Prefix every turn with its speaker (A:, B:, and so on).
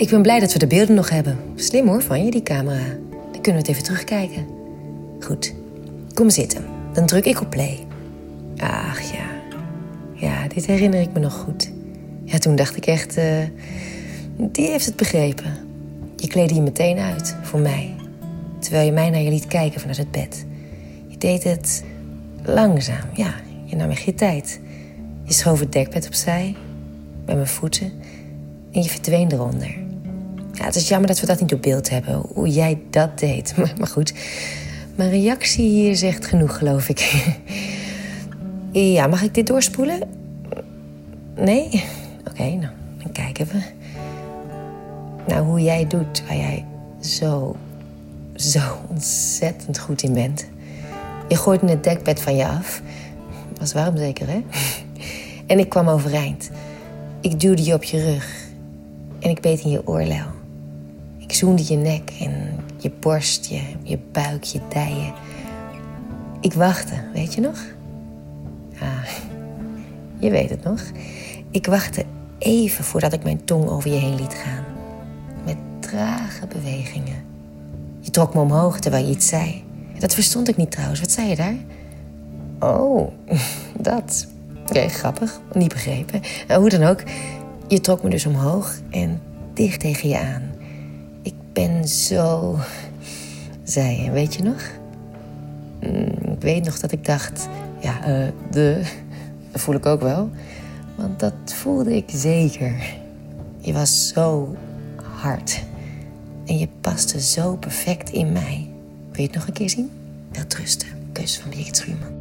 A: Ik ben blij dat we de beelden nog hebben. Slim hoor van je, die camera. Dan kunnen we het even terugkijken. Goed, kom zitten. Dan druk ik op play. Ach ja. Ja, dit herinner ik me nog goed. Ja, toen dacht ik echt... eh, die heeft het begrepen. Je kleedde je meteen uit, voor mij. Terwijl je mij naar je liet kijken vanuit het bed. Je deed het langzaam, ja. Je nam echt je tijd. Je schoof het dekbed opzij, bij mijn voeten... en je verdween eronder. Ja, het is jammer dat we dat niet op beeld hebben, hoe jij dat deed. Maar, goed, mijn reactie hier zegt genoeg, geloof ik. ja, mag ik dit doorspoelen? Nee? Oké, nou, dan kijken we. Nou, hoe jij doet, waar jij zo, zo ontzettend goed in bent. Je gooide het dekbed van je af. Was warm zeker, hè? En ik kwam overeind. Ik duwde je op je rug. En ik beet in je oorlel. Zoende je nek en je borst, je, je buik, je dijen. Ik wachtte, weet je nog? Ah, je weet het nog. Ik wachtte even voordat ik mijn tong over je heen liet gaan. Met trage bewegingen. Je trok me omhoog terwijl je iets zei. Dat verstond ik niet trouwens. Wat zei je daar? Oh, dat. Oké, grappig. Niet begrepen. Nou, hoe dan ook. Je trok me dus omhoog en dicht tegen je aan. Ben zo... zei je, weet je nog? Mm, Ik weet nog dat ik dacht... Ja, eh, de... Dat voel ik ook wel. Want dat voelde ik zeker. Je was zo hard. En je paste zo perfect in mij. Wil je het nog een keer zien? Wel trusten. Kus van Birgit Schuurman.